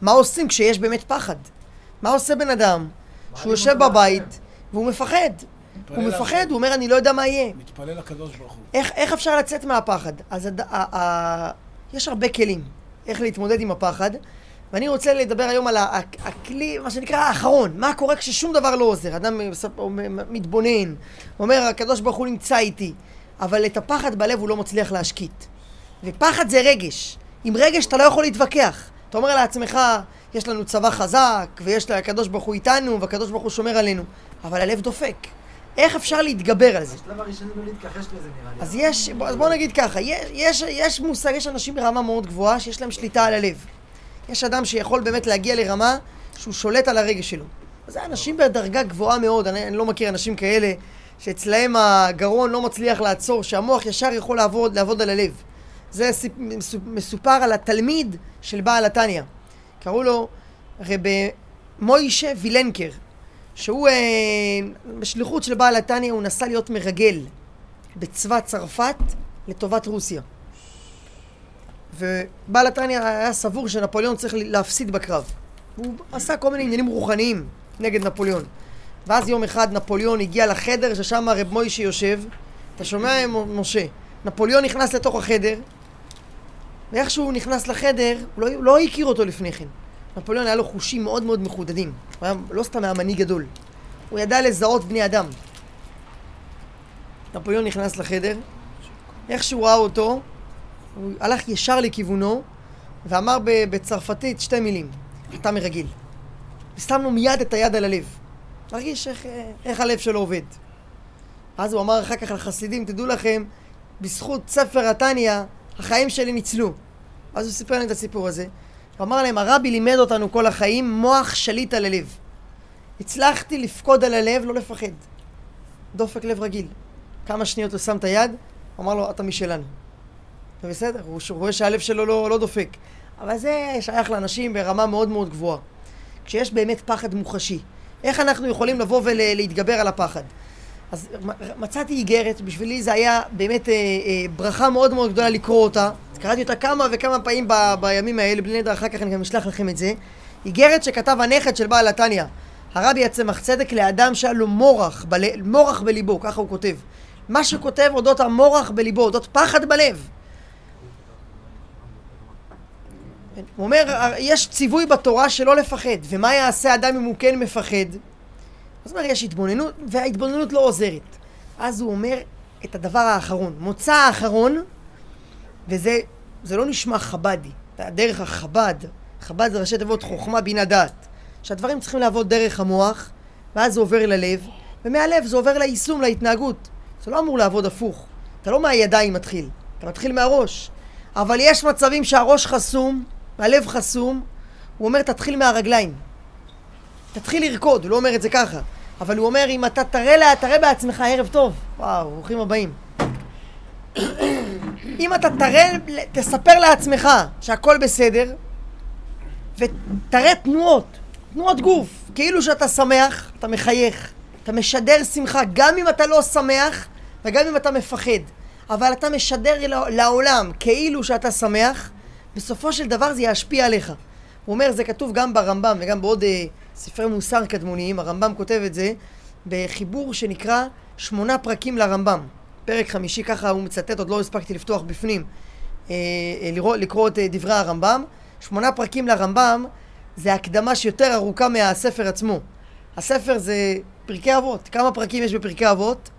מה עושים כשיש באמת פחד? מה עושה בן אדם שהוא יושב בבית והוא מפחד? הוא מפחד, הוא אומר, אני לא יודע מה יהיה. מתפלל לקדוש ברוך הוא. איך, איך אפשר לצאת מהפחד? אז הד... ה... ה... יש הרבה כלים איך להתמודד עם הפחד, ואני רוצה לדבר היום על הכלי, מה שנקרא האחרון. מה קורה כששום דבר לא עוזר? אדם מתבונן, אומר, הקדוש ברוך הוא נמצא איתי, אבל את הפחד בלב הוא לא מצליח להשקיט. ופחד זה רגש. עם רגש אתה לא יכול להתווכח. אתה אומר לעצמך, יש לנו צבא חזק, ויש לקדוש ברוך הוא איתנו, והקדוש ברוך הוא שומר עלינו, אבל הלב דופק. איך אפשר להתגבר על זה? השלב הראשוני לא להתכחש לזה נראה לי. אז יש, בוא, אז בוא נגיד ככה, יש, יש, יש מושג, יש אנשים ברמה מאוד גבוהה שיש להם שליטה על הלב. יש אדם שיכול באמת להגיע לרמה שהוא שולט על הרגש שלו. אז זה אנשים בדרגה גבוהה מאוד, אני, אני לא מכיר אנשים כאלה שאצלהם הגרון לא מצליח לעצור, שהמוח ישר יכול לעבוד, לעבוד על הלב. זה מסופר על התלמיד של בעל התניא. קראו לו רבי מוישה וילנקר, שהוא אה, בשליחות של בעל התניא הוא נסע להיות מרגל בצבא צרפת לטובת רוסיה. ובעל התניא היה סבור שנפוליאון צריך להפסיד בקרב. הוא עשה כל מיני עניינים רוחניים נגד נפוליאון. ואז יום אחד נפוליאון הגיע לחדר ששם רב מוישה יושב. אתה שומע, משה? נפוליאון נכנס לתוך החדר, ואיך שהוא נכנס לחדר, הוא לא, לא הכיר אותו לפני כן. נפוליאון היה לו חושים מאוד מאוד מחודדים. הוא היה לא סתם היה מנהיג גדול. הוא ידע לזהות בני אדם. נפוליאון נכנס לחדר, איך שהוא ראה אותו, הוא הלך ישר לכיוונו, ואמר בצרפתית שתי מילים, אתה מרגיל. ושם לו מיד את היד על הלב. להרגיש איך, איך הלב שלו עובד. אז הוא אמר אחר כך לחסידים, תדעו לכם, בזכות ספר התניא, החיים שלי ניצלו. אז הוא סיפר להם את הסיפור הזה. הוא אמר להם, הרבי לימד אותנו כל החיים מוח שליט על הלב. הצלחתי לפקוד על הלב, לא לפחד. דופק לב רגיל. כמה שניות הוא שם את היד, הוא אמר לו, אתה משלנו. בסדר, הוא רואה שהלב שלו לא, לא דופק. אבל זה שייך לאנשים ברמה מאוד מאוד גבוהה. כשיש באמת פחד מוחשי, איך אנחנו יכולים לבוא ולהתגבר על הפחד? אז מצאתי איגרת, בשבילי זה היה באמת אה, אה, ברכה מאוד מאוד גדולה לקרוא אותה. קראתי אותה כמה וכמה פעמים ב, בימים האלה, בלי נדר, אחר כך אני גם אשלח לכם את זה. איגרת שכתב הנכד של בעל התניא, הרבי הצמח צדק לאדם שהיה לו מורח, בל... מורח בליבו, ככה הוא כותב. מה שכותב אודות המורח בליבו, אודות פחד בלב. הוא אומר, יש ציווי בתורה שלא לפחד, ומה יעשה אדם אם הוא כן מפחד? אז הוא אומר, יש התבוננות, וההתבוננות לא עוזרת. אז הוא אומר את הדבר האחרון, מוצא האחרון, וזה זה לא נשמע חבדי, דרך החב"ד, חב"ד זה ראשי תיבות חוכמה בינה דעת, שהדברים צריכים לעבוד דרך המוח, ואז זה עובר ללב, ומהלב זה עובר ליישום, להתנהגות. זה לא אמור לעבוד הפוך. אתה לא מהידיים מתחיל, אתה מתחיל מהראש. אבל יש מצבים שהראש חסום, והלב חסום, הוא אומר תתחיל מהרגליים. תתחיל לרקוד, הוא לא אומר את זה ככה. אבל הוא אומר אם אתה תראה, לה, תראה בעצמך ערב טוב. וואו, ברוכים הבאים. אם אתה תראה, תספר לעצמך שהכל בסדר, ותראה תנועות, תנועות גוף, כאילו שאתה שמח, אתה מחייך, אתה משדר שמחה, גם אם אתה לא שמח וגם אם אתה מפחד. אבל אתה משדר לעולם כאילו שאתה שמח, בסופו של דבר זה ישפיע עליך. הוא אומר, זה כתוב גם ברמב"ם וגם בעוד אה, ספרי מוסר קדמוניים, הרמב"ם כותב את זה בחיבור שנקרא שמונה פרקים לרמב"ם. פרק חמישי, ככה הוא מצטט, עוד לא הספקתי לפתוח בפנים, אה, אה, לקרוא, לקרוא את אה, דברי הרמב"ם. שמונה פרקים לרמב"ם זה הקדמה שיותר ארוכה מהספר עצמו. הספר זה פרקי אבות. כמה פרקים יש בפרקי אבות?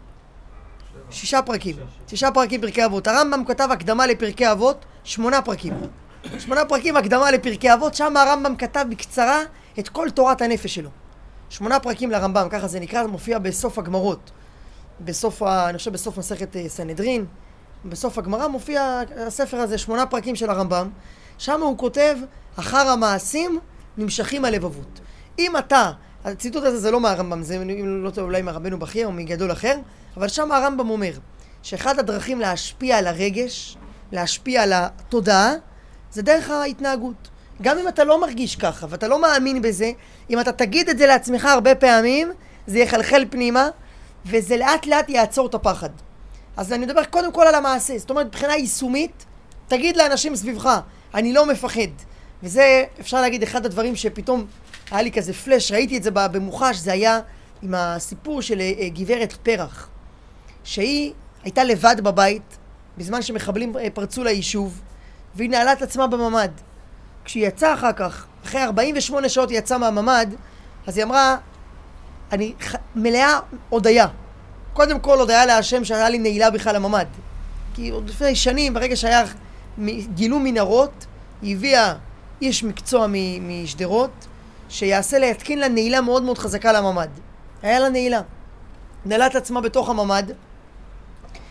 שישה פרקים. שישה פרקים פרקי אבות. הרמב"ם כתב הקדמה לפרקי אבות, שמונה פרקים. שמונה פרקים הקדמה לפרקי אבות, שם הרמב"ם כתב בקצרה את כל תורת הנפש שלו. שמונה פרקים לרמב"ם, ככה זה נקרא, מופיע בסוף הגמרות. בסוף, ה, אני חושב בסוף מסכת אה, סנהדרין, בסוף הגמרא מופיע הספר הזה, שמונה פרקים של הרמב"ם, שם הוא כותב, אחר המעשים נמשכים הלבבות. אם אתה, הציטוט הזה זה לא מהרמב"ם, זה לא טוב אולי מרבנו בכיר או מגדול אחר, אבל שם הרמב"ם אומר שאחד הדרכים להשפיע על הרגש, להשפיע על התודעה, זה דרך ההתנהגות. גם אם אתה לא מרגיש ככה ואתה לא מאמין בזה, אם אתה תגיד את זה לעצמך הרבה פעמים, זה יחלחל פנימה, וזה לאט לאט יעצור את הפחד. אז אני מדבר קודם כל על המעשה, זאת אומרת מבחינה יישומית, תגיד לאנשים סביבך, אני לא מפחד. וזה, אפשר להגיד, אחד הדברים שפתאום היה לי כזה פלאש, ראיתי את זה במוחש, זה היה עם הסיפור של אה, אה, גברת פרח, שהיא הייתה לבד בבית, בזמן שמחבלים אה, פרצו ליישוב, והיא נעלה את עצמה בממ"ד. כשהיא יצאה אחר כך, אחרי 48 שעות היא יצאה מהממ"ד, אז היא אמרה, אני ח... מלאה הודיה. קודם כל הודיה להשם שהיה לי נעילה בכלל לממ"ד. כי עוד לפני שנים, ברגע שהיה גילו מנהרות, היא הביאה איש מקצוע משדרות, שיעשה להתקין לה נעילה מאוד מאוד חזקה לממ"ד. היה לה נעילה. נעלה את עצמה בתוך הממ"ד.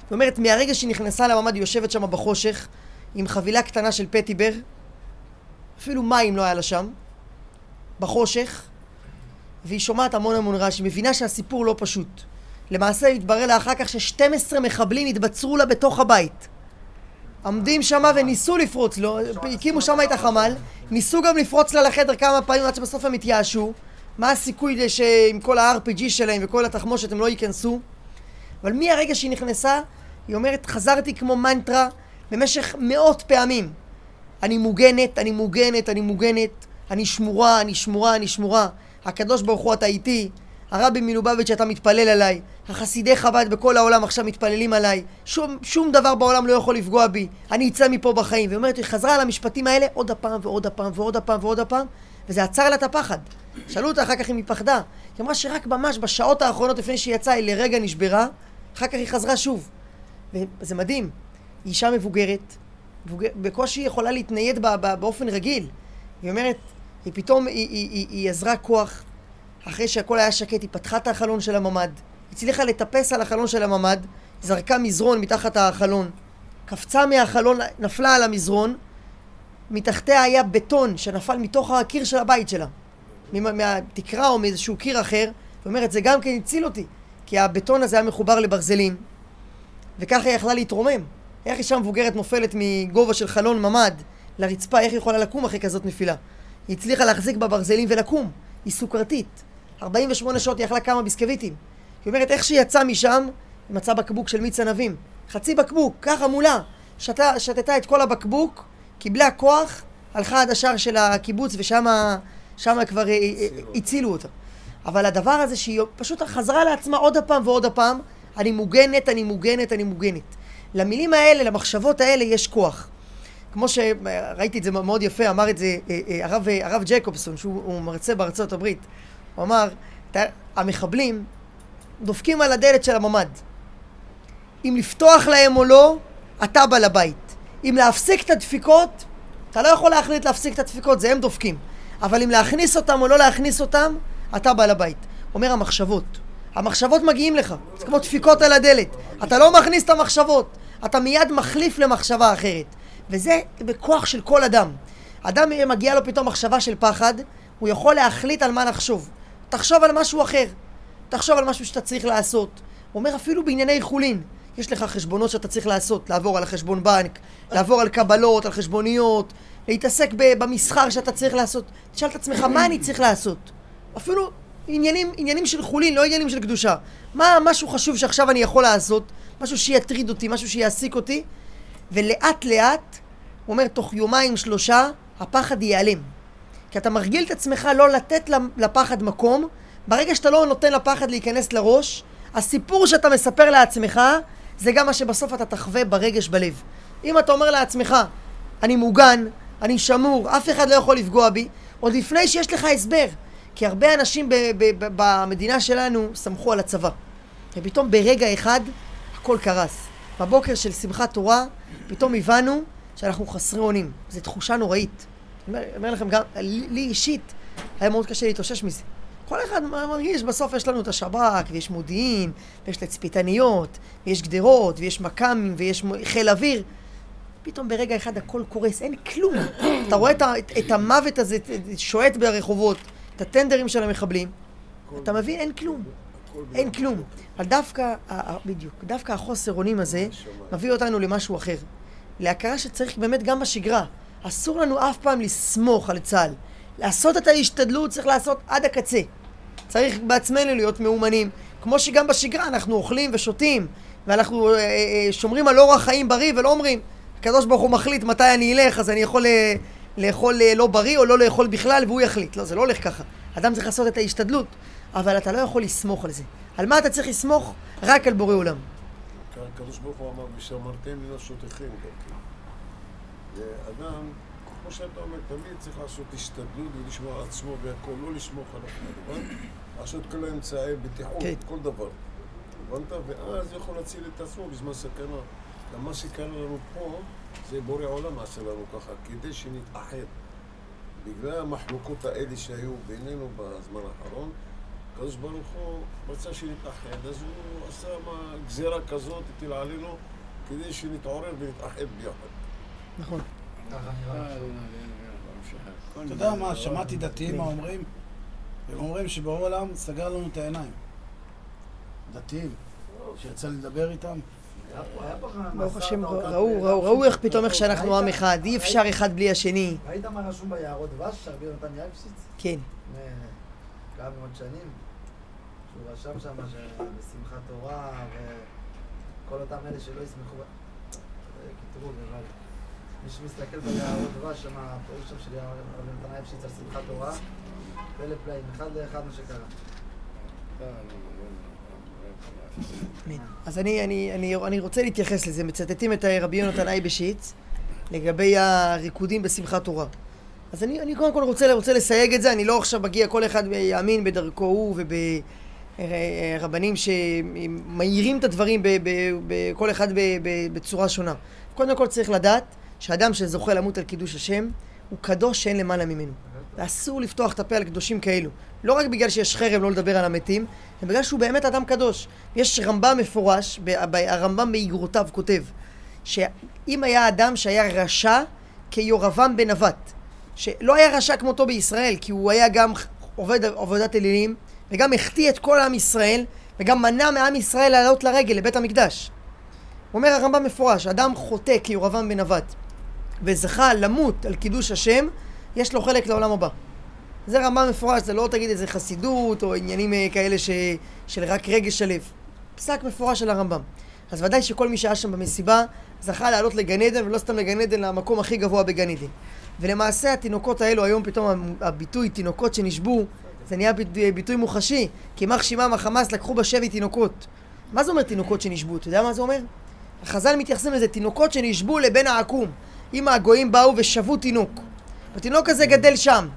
זאת אומרת, מהרגע שהיא נכנסה לממ"ד, היא יושבת שם בחושך, עם חבילה קטנה של פטיבר, אפילו מים לא היה לה שם, בחושך, והיא שומעת המון המון רעש, היא מבינה שהסיפור לא פשוט. למעשה התברר לה אחר כך ש-12 מחבלים התבצרו לה בתוך הבית. עומדים שם וניסו לפרוץ לו, הקימו שם את החמ"ל, ניסו גם לפרוץ לה לחדר כמה פעמים עד שבסוף הם התייאשו. מה הסיכוי שעם כל ה-RPG שלהם וכל התחמושת הם לא ייכנסו? אבל מהרגע שהיא נכנסה, היא אומרת, חזרתי כמו מנטרה במשך מאות פעמים. אני מוגנת, אני מוגנת, אני מוגנת, אני שמורה, אני שמורה, אני שמורה. הקדוש ברוך הוא אתה איתי, הרבי מלובביץ' אתה מתפלל עליי, החסידי חב"ד בכל העולם עכשיו מתפללים עליי, שום, שום דבר בעולם לא יכול לפגוע בי, אני אצא מפה בחיים. והיא אומרת, היא חזרה על המשפטים האלה עוד הפעם ועוד הפעם ועוד הפעם ועוד הפעם, וזה עצר לה את הפחד. שאלו אותה אחר כך אם היא פחדה. היא אמרה שרק ממש בשעות האחרונות לפני שהיא יצאה, היא לרגע נשברה, אחר כך היא חזרה שוב. וזה מדהים. היא אישה מבוגרת, מבוגר, בקושי יכולה להתנייד באופן רגיל. היא אומרת, היא פתאום, היא, היא, היא, היא עזרה כוח, אחרי שהכל היה שקט, היא פתחה את החלון של הממ"ד, הצליחה לטפס על החלון של הממ"ד, זרקה מזרון מתחת החלון, קפצה מהחלון, נפלה על המזרון, מתחתיה היה בטון שנפל מתוך הקיר של הבית שלה, מהתקרה או מאיזשהו קיר אחר, ואומרת, זה גם כן הציל אותי, כי הבטון הזה היה מחובר לברזלים, וככה היא יכלה להתרומם. איך אישה מבוגרת נופלת מגובה של חלון ממ"ד לרצפה, איך היא יכולה לקום אחרי כזאת נפילה? היא הצליחה להחזיק בברזלים ולקום. היא סוכרתית. 48 שעות היא אכלה כמה ביסקוויטים. היא אומרת, איך שהיא יצאה משם, היא מצאה בקבוק של מיץ ענבים. חצי בקבוק, ככה מולה. שתה, שתתה את כל הבקבוק, קיבלה כוח, הלכה עד השער של הקיבוץ ושם כבר אה, אה, הצילו אותה. אבל הדבר הזה שהיא פשוט חזרה לעצמה עוד הפעם ועוד הפעם, אני מוגנת, אני מוגנת, אני מוגנת. למילים האלה, למחשבות האלה, יש כוח. כמו שראיתי את זה מאוד יפה, אמר את זה אה, אה, הרב, אה, הרב ג'קובסון, שהוא מרצה בארצות הברית. הוא אמר, המחבלים דופקים על הדלת של הממ"ד. אם לפתוח להם או לא, אתה בעל הבית. אם להפסיק את הדפיקות, אתה לא יכול להחליט להפסיק את הדפיקות, זה הם דופקים. אבל אם להכניס אותם או לא להכניס אותם, אתה בעל הבית. אומר המחשבות. המחשבות מגיעים לך, זה כמו דפיקות על הדלת. אתה לא מכניס את המחשבות, אתה מיד מחליף למחשבה אחרת. וזה בכוח של כל אדם. אדם מגיע לו פתאום מחשבה של פחד, הוא יכול להחליט על מה לחשוב. תחשוב על משהו אחר. תחשוב על משהו שאתה צריך לעשות. הוא אומר אפילו בענייני חולין. יש לך חשבונות שאתה צריך לעשות, לעבור על החשבון בנק, לעבור על קבלות, על חשבוניות, להתעסק במסחר שאתה צריך לעשות. תשאל את עצמך, מה אני צריך לעשות? אפילו עניינים, עניינים של חולין, לא עניינים של קדושה. מה משהו חשוב שעכשיו אני יכול לעשות? משהו שיטריד אותי, משהו שיעסיק אותי? ולאט לאט, הוא אומר, תוך יומיים שלושה, הפחד ייעלם. כי אתה מרגיל את עצמך לא לתת לפחד מקום, ברגע שאתה לא נותן לפחד להיכנס לראש, הסיפור שאתה מספר לעצמך, זה גם מה שבסוף אתה תחווה ברגש בלב. אם אתה אומר לעצמך, אני מוגן, אני שמור, אף אחד לא יכול לפגוע בי, עוד לפני שיש לך הסבר. כי הרבה אנשים במדינה שלנו סמכו על הצבא. ופתאום ברגע אחד הכל קרס. בבוקר של שמחת תורה, פתאום הבנו שאנחנו חסרי אונים. זו תחושה נוראית. אני אומר, לכם, גם לי אישית היה מאוד קשה להתאושש מזה. כל אחד מרגיש, בסוף יש לנו את השב"כ, ויש מודיעין, ויש תצפיתניות, ויש גדרות, ויש מכ"מים, ויש חיל אוויר. פתאום ברגע אחד הכל קורס, אין כלום. אתה רואה את, את, את המוות הזה שועט ברחובות, את הטנדרים של המחבלים, אתה מבין, אין כלום. אין כלום. אבל דווקא, בדיוק, דווקא החוסר אונים הזה מביא אותנו למשהו אחר. להכרה שצריך באמת גם בשגרה. אסור לנו אף פעם לסמוך על צה"ל. לעשות את ההשתדלות צריך לעשות עד הקצה. צריך בעצמנו להיות מאומנים. כמו שגם בשגרה אנחנו אוכלים ושותים, ואנחנו אה, אה, שומרים על אורח חיים בריא ולא אומרים, הקדוש ברוך הוא מחליט מתי אני אלך, אז אני יכול אה, לאכול אה, לא בריא או לא לאכול בכלל והוא יחליט. לא, זה לא הולך ככה. אדם צריך לעשות את ההשתדלות, אבל אתה לא יכול לסמוך על זה. על מה אתה צריך לסמוך? רק על בורא עולם. הקדוש ברוך הוא אמר, ושמרתם לנפשותיכם גם כן. ואדם, כמו שאתה אומר, תמיד צריך לעשות השתדלות ולשמור על עצמו והכל, לא לסמוך על אף אחד, לעשות כל האמצעי בטיחות, כן. כל דבר. הבנת? ואז יכול להציל את עצמו בזמן סכנה. גם מה שקרה לנו פה, זה בורא עולם עשה לנו ככה, כדי שנתאחד. בגלל המחלוקות האלה שהיו בינינו בזמן האחרון, הקדוש ברוך הוא רצה שנתאחד, אז הוא עשה מה, גזירה כזאת, הטיל עלינו, כדי שנתעורר ונתאחד ביחד. נכון. ככה נראה. אתה יודע מה, שמעתי דתיים מה אומרים? הם אומרים שבורא עולם סגר לנו את העיניים. דתיים, שיצא לי לדבר איתם. ברוך השם, ראו, ראו, ראו איך פתאום איך שאנחנו עם אחד, אי אפשר אחד בלי השני. ראית מה רשום ביערות דבש שרבי נתן יפשיץ? כן. כמה מאות שנים? שהוא רשם שם שבשמחת תורה וכל אותם אלה שלא ישמחו... זה קטרוג, אבל מי שמסתכל ביערות דבש, שם הפירוש שם של רבי נתן יפשיץ על שמחת תורה, פלא פלאים, אחד לאחד מה שקרה. אז אני, אני, אני, אני רוצה להתייחס לזה, מצטטים את רבי יונתן אייבשיץ לגבי הריקודים בשמחת תורה. אז אני, אני קודם כל רוצה, רוצה לסייג את זה, אני לא עכשיו מגיע, כל אחד יאמין בדרכו הוא וברבנים שמאירים את הדברים ב, ב, ב, כל אחד בצורה שונה. קודם כל צריך לדעת שאדם שזוכה למות על קידוש השם הוא קדוש שאין למעלה ממנו. ואסור לפתוח את הפה על קדושים כאלו. לא רק בגלל שיש חרם לא לדבר על המתים, אלא בגלל שהוא באמת אדם קדוש. יש רמב"ם מפורש, הרמב"ם באיגרותיו כותב, שאם היה אדם שהיה רשע כיורבם בן שלא היה רשע כמותו בישראל, כי הוא היה גם עובד עבודת אלילים, וגם החטיא את כל עם ישראל, וגם מנע מעם ישראל לעלות לרגל לבית המקדש. אומר הרמב"ם מפורש, אדם חוטא כיורבם בן נבט, וזכה למות על קידוש השם, יש לו חלק לעולם הבא. זה רמב"ם מפורש, זה לא תגיד איזה חסידות או עניינים אה, כאלה ש... של רק רגש הלב. פסק מפורש של הרמב"ם. אז ודאי שכל מי שהיה שם במסיבה זכה לעלות לגן עדן, ולא סתם לגן עדן, למקום הכי גבוה בגן עדן. ולמעשה התינוקות האלו, היום פתאום הביטוי תינוקות שנשבו, זה נהיה ביטוי, ביטוי מוחשי, כי יימח שמם החמאס לקחו בשבי תינוקות. מה זה אומר תינוקות שנשבו? אתה יודע מה זה אומר? החז"ל מתייחסים לזה, תינוקות שנשבו לבן העקום. אם הגויים באו ושבו תינוק. התינוק הזה גדל שם,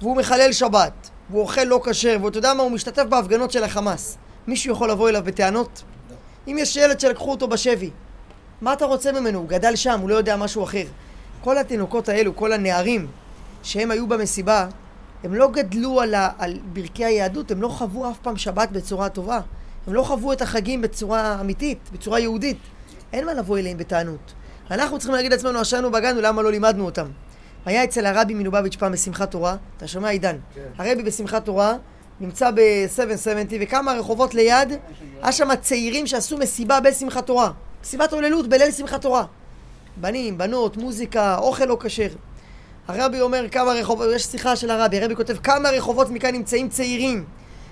והוא מחלל שבת, והוא אוכל לא כשר, ואתה יודע מה, הוא משתתף בהפגנות של החמאס. מישהו יכול לבוא אליו בטענות? אם יש ילד שלקחו אותו בשבי, מה אתה רוצה ממנו? הוא גדל שם, הוא לא יודע משהו אחר. כל התינוקות האלו, כל הנערים שהם היו במסיבה, הם לא גדלו על, ה, על ברכי היהדות, הם לא חוו אף פעם שבת בצורה טובה. הם לא חוו את החגים בצורה אמיתית, בצורה יהודית. אין מה לבוא אליהם בטענות. אנחנו צריכים להגיד לעצמנו, אשרנו בגנו, למה לא לימדנו אותם? היה אצל הרבי מלובביץ' פעם בשמחת תורה, אתה שומע עידן? כן. הרבי בשמחת תורה נמצא ב-770 וכמה רחובות ליד, היה שם צעירים שעשו מסיבה בשמחת תורה. מסיבת הוללות בליל שמחת תורה. בנים, בנות, מוזיקה, אוכל לא כשר. הרבי אומר כמה רחובות, יש שיחה של הרבי, הרבי כותב כמה רחובות מכאן נמצאים צעירים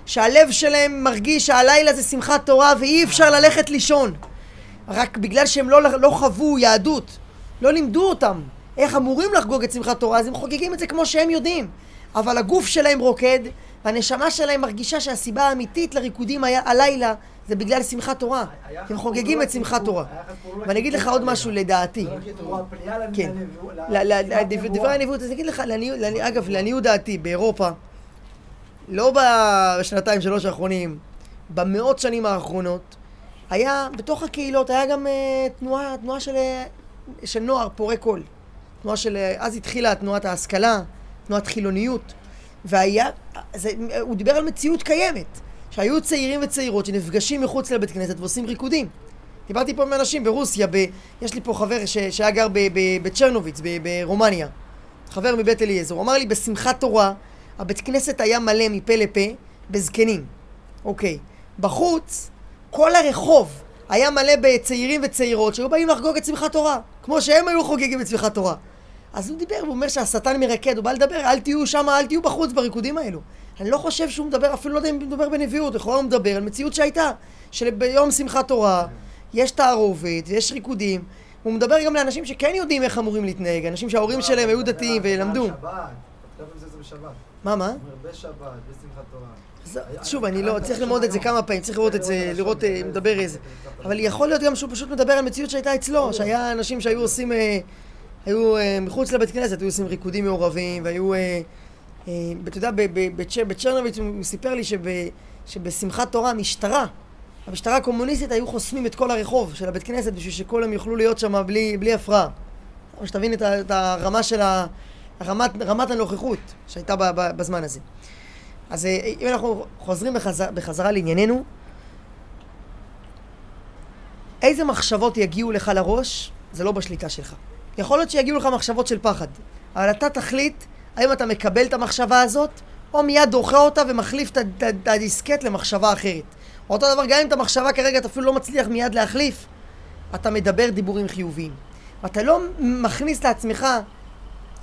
שהלב שלהם מרגיש שהלילה זה שמחת תורה ואי אפשר ללכת לישון. רק בגלל שהם לא, לא חוו יהדות, לא לימדו אותם איך אמורים לחגוג את שמחת תורה, אז הם חוגגים את זה כמו שהם יודעים. אבל הגוף שלהם רוקד והנשמה שלהם מרגישה שהסיבה האמיתית לריקודים היה הלילה זה בגלל שמחת תורה. היה הם חוגגים את שמחת תורה. ואני אגיד לך עוד. משהו לדעתי. כן. דברי הנביאות, אז אני אגיד לך, אגב, לעניות דעתי, באירופה, לא בשנתיים שלוש האחרונים, במאות שנים האחרונות, היה, בתוך הקהילות, היה גם אה, תנועה, תנועה של, אה, של נוער פורה קול. תנועה של, אה, אז התחילה תנועת ההשכלה, תנועת חילוניות, והיה, זה, הוא דיבר על מציאות קיימת, שהיו צעירים וצעירות שנפגשים מחוץ לבית כנסת ועושים ריקודים. דיברתי פה עם אנשים ברוסיה, ב... יש לי פה חבר ש... שהיה גר. בצ'רנוביץ. ברומניה, חבר מבית אליעזר, הוא אמר לי בשמחת תורה, הבית כנסת היה מלא מפה לפה בזקנים, אוקיי. בחוץ, כל הרחוב היה מלא בצעירים וצעירות שהיו באים לחגוג את שמחת תורה, כמו שהם היו חוגגים את שמחת תורה. אז הוא דיבר, הוא אומר שהשטן מרקד, הוא בא לדבר, אל תהיו שם, אל תהיו בחוץ בריקודים האלו. אני לא חושב שהוא מדבר, אפילו לא יודע אם הוא מדבר בנביאות, לכאורה הוא מדבר על מציאות שהייתה, שביום שמחת תורה יש תערובת ויש ריקודים, הוא מדבר גם לאנשים שכן יודעים איך אמורים להתנהג, אנשים שההורים שלהם היו דתיים ולמדו. מה, מה? שוב, אני לא, צריך ללמוד את זה כמה פעמים, צריך לראות את זה, לראות, אה, מדבר איזה. אבל יכול להיות גם שהוא פשוט מדבר על מציאות שהייתה אצלו, שהיה אנשים שהיו עושים, אה, היו אה, מחוץ לבית כנסת, היו עושים ריקודים מעורבים, והיו, אה, אה, אתה יודע, בצ'רנוביץ הוא סיפר לי שב- שבשמחת תורה המשטרה, המשטרה הקומוניסטית היו חוסמים את כל הרחוב של הבית כנסת בשביל שכולם יוכלו להיות שם בלי, בלי הפרעה. שתבין את, את הרמה של ה... רמת, רמת הנוכחות שהייתה ב- ב- בזמן הזה. אז אה, אם אנחנו חוזרים בחזרה, בחזרה לענייננו, איזה מחשבות יגיעו לך לראש, זה לא בשליטה שלך. יכול להיות שיגיעו לך מחשבות של פחד, אבל אתה תחליט האם אתה מקבל את המחשבה הזאת, או מיד דוחה אותה ומחליף את הדיסקט למחשבה אחרת. אותו דבר, גם אם את המחשבה כרגע אתה אפילו לא מצליח מיד להחליף, אתה מדבר דיבורים חיוביים. ואתה לא מכניס לעצמך אה,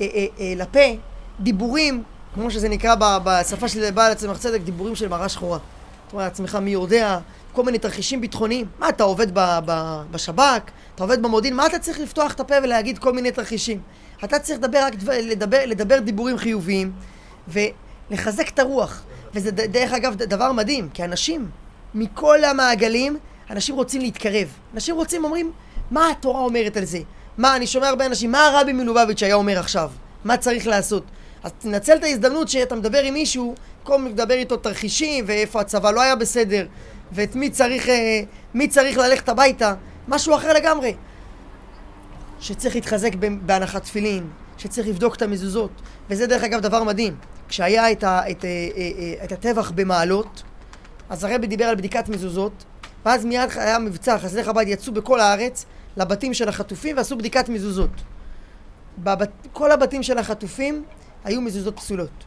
אה, אה, לפה דיבורים, כמו שזה נקרא בשפה של בעל הצמח צדק, דיבורים של מראה שחורה. אתה אומר לעצמך מי יודע, כל מיני תרחישים ביטחוניים. מה, אתה עובד בשב"כ, אתה עובד במודיעין, מה אתה צריך לפתוח את הפה ולהגיד כל מיני תרחישים? אתה צריך לדבר רק דבר, לדבר, לדבר דיבורים חיוביים ולחזק את הרוח. וזה דרך אגב דבר מדהים, כי אנשים מכל המעגלים, אנשים רוצים להתקרב. אנשים רוצים, אומרים, מה התורה אומרת על זה? מה, אני שומע הרבה אנשים, מה הרבי מלובביץ' היה אומר עכשיו? מה צריך לעשות? אז תנצל את ההזדמנות שאתה מדבר עם מישהו, במקום לדבר איתו תרחישים, ואיפה הצבא לא היה בסדר, ואת מי צריך, אה, מי צריך ללכת הביתה, משהו אחר לגמרי. שצריך להתחזק בהנחת תפילין, שצריך לבדוק את המזוזות, וזה דרך אגב דבר מדהים. כשהיה את, ה, את, אה, אה, את הטבח במעלות, אז הרבי דיבר על בדיקת מזוזות, ואז מיד היה מבצע, חסידי חב"ד יצאו בכל הארץ לבתים של החטופים ועשו בדיקת מזוזות. בבת, כל הבתים של החטופים היו מזוזות פסולות.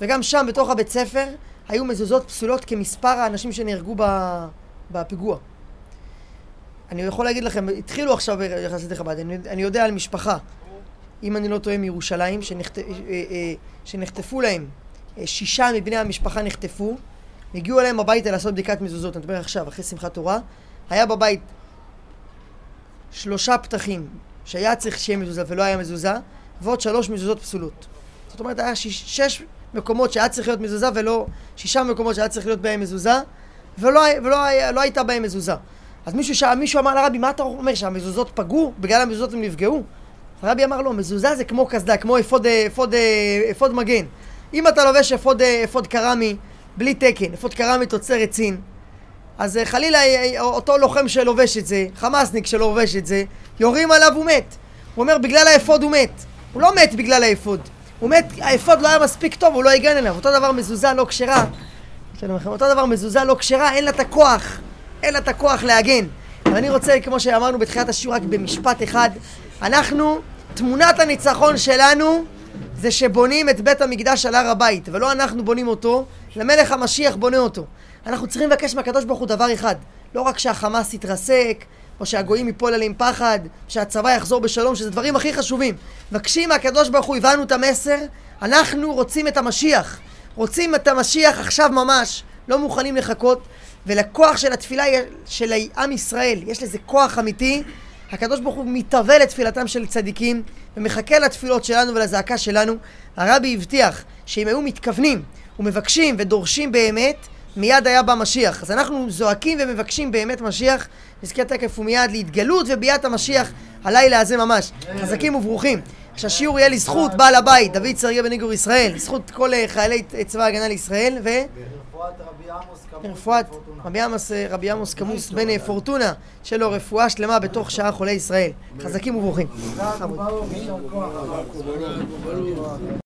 וגם שם, בתוך הבית ספר, היו מזוזות פסולות כמספר האנשים שנהרגו בפיגוע. אני יכול להגיד לכם, התחילו עכשיו חסידי חב"ד, אני, אני יודע על משפחה, אם אני לא טועה מירושלים, שנחט, אה, אה, שנחטפו להם, אה, שישה מבני המשפחה נחטפו, הגיעו אליהם הביתה לעשות בדיקת מזוזות, אני מדבר עכשיו, אחרי שמחת תורה, היה בבית שלושה פתחים שהיה צריך שיהיה מזוזה ולא היה מזוזה, ועוד שלוש מזוזות פסולות. זאת אומרת, היה שיש, שש מקומות שהיה צריך להיות מזוזה ולא, שישה מקומות שהיה צריך להיות בהם מזוזה, ולא, ולא לא הייתה בהם מזוזה. אז מישהו, שאל, מישהו אמר לרבי, מה אתה אומר, שהמזוזות פגעו? בגלל המזוזות הם נפגעו? הרבי אמר לו, מזוזה זה כמו קסדה, כמו אפוד, אפוד, אפוד מגן. אם אתה לובש אפוד, אפוד קרמי בלי תקן, אפוד קרמי תוצרת סין, אז אה, חלילה אה, אה, אותו לוחם שלובש את זה, חמאסניק שלובש את זה, יורים עליו הוא מת. הוא אומר בגלל האפוד הוא מת. הוא לא מת בגלל האפוד. הוא מת, האפוד לא היה מספיק טוב, הוא לא הגן עליו. אותו דבר מזוזה לא כשרה. אותו דבר מזוזה לא כשרה, אין לה את הכוח. אין לה את הכוח להגן. ואני רוצה, כמו שאמרנו בתחילת השיעור, רק במשפט אחד. אנחנו, תמונת הניצחון שלנו זה שבונים את בית המקדש על הר הבית, ולא אנחנו בונים אותו, למלך המשיח בונה אותו. אנחנו צריכים לבקש מהקדוש ברוך הוא דבר אחד, לא רק שהחמאס יתרסק, או שהגויים ייפול עליהם פחד, שהצבא יחזור בשלום, שזה דברים הכי חשובים. מבקשים מהקדוש ברוך הוא, הבנו את המסר, אנחנו רוצים את המשיח. רוצים את המשיח עכשיו ממש, לא מוכנים לחכות, ולכוח של התפילה של עם ישראל, יש לזה כוח אמיתי. הקדוש ברוך הוא מתהווה לתפילתם של צדיקים ומחכה לתפילות שלנו ולזעקה שלנו. הרבי הבטיח שאם היו מתכוונים ומבקשים ודורשים באמת, מיד היה בא משיח. אז אנחנו זועקים ומבקשים באמת משיח, נזכה תקף ומיד להתגלות וביאת המשיח הלילה הזה ממש. חזקים וברוכים. שהשיעור יהיה לזכות בעל הבית, דוד צרגה בניגור ישראל, לזכות כל אה, חיילי צבא ההגנה לישראל, ו... ברפואת רבי עמוס כמוס רפואת. רבי עמוס, אה, רבי עמוס כמוס בן אה, פורטונה, שלו רפואה שלמה בתוך שעה חולי ישראל. חזקים וברוכים.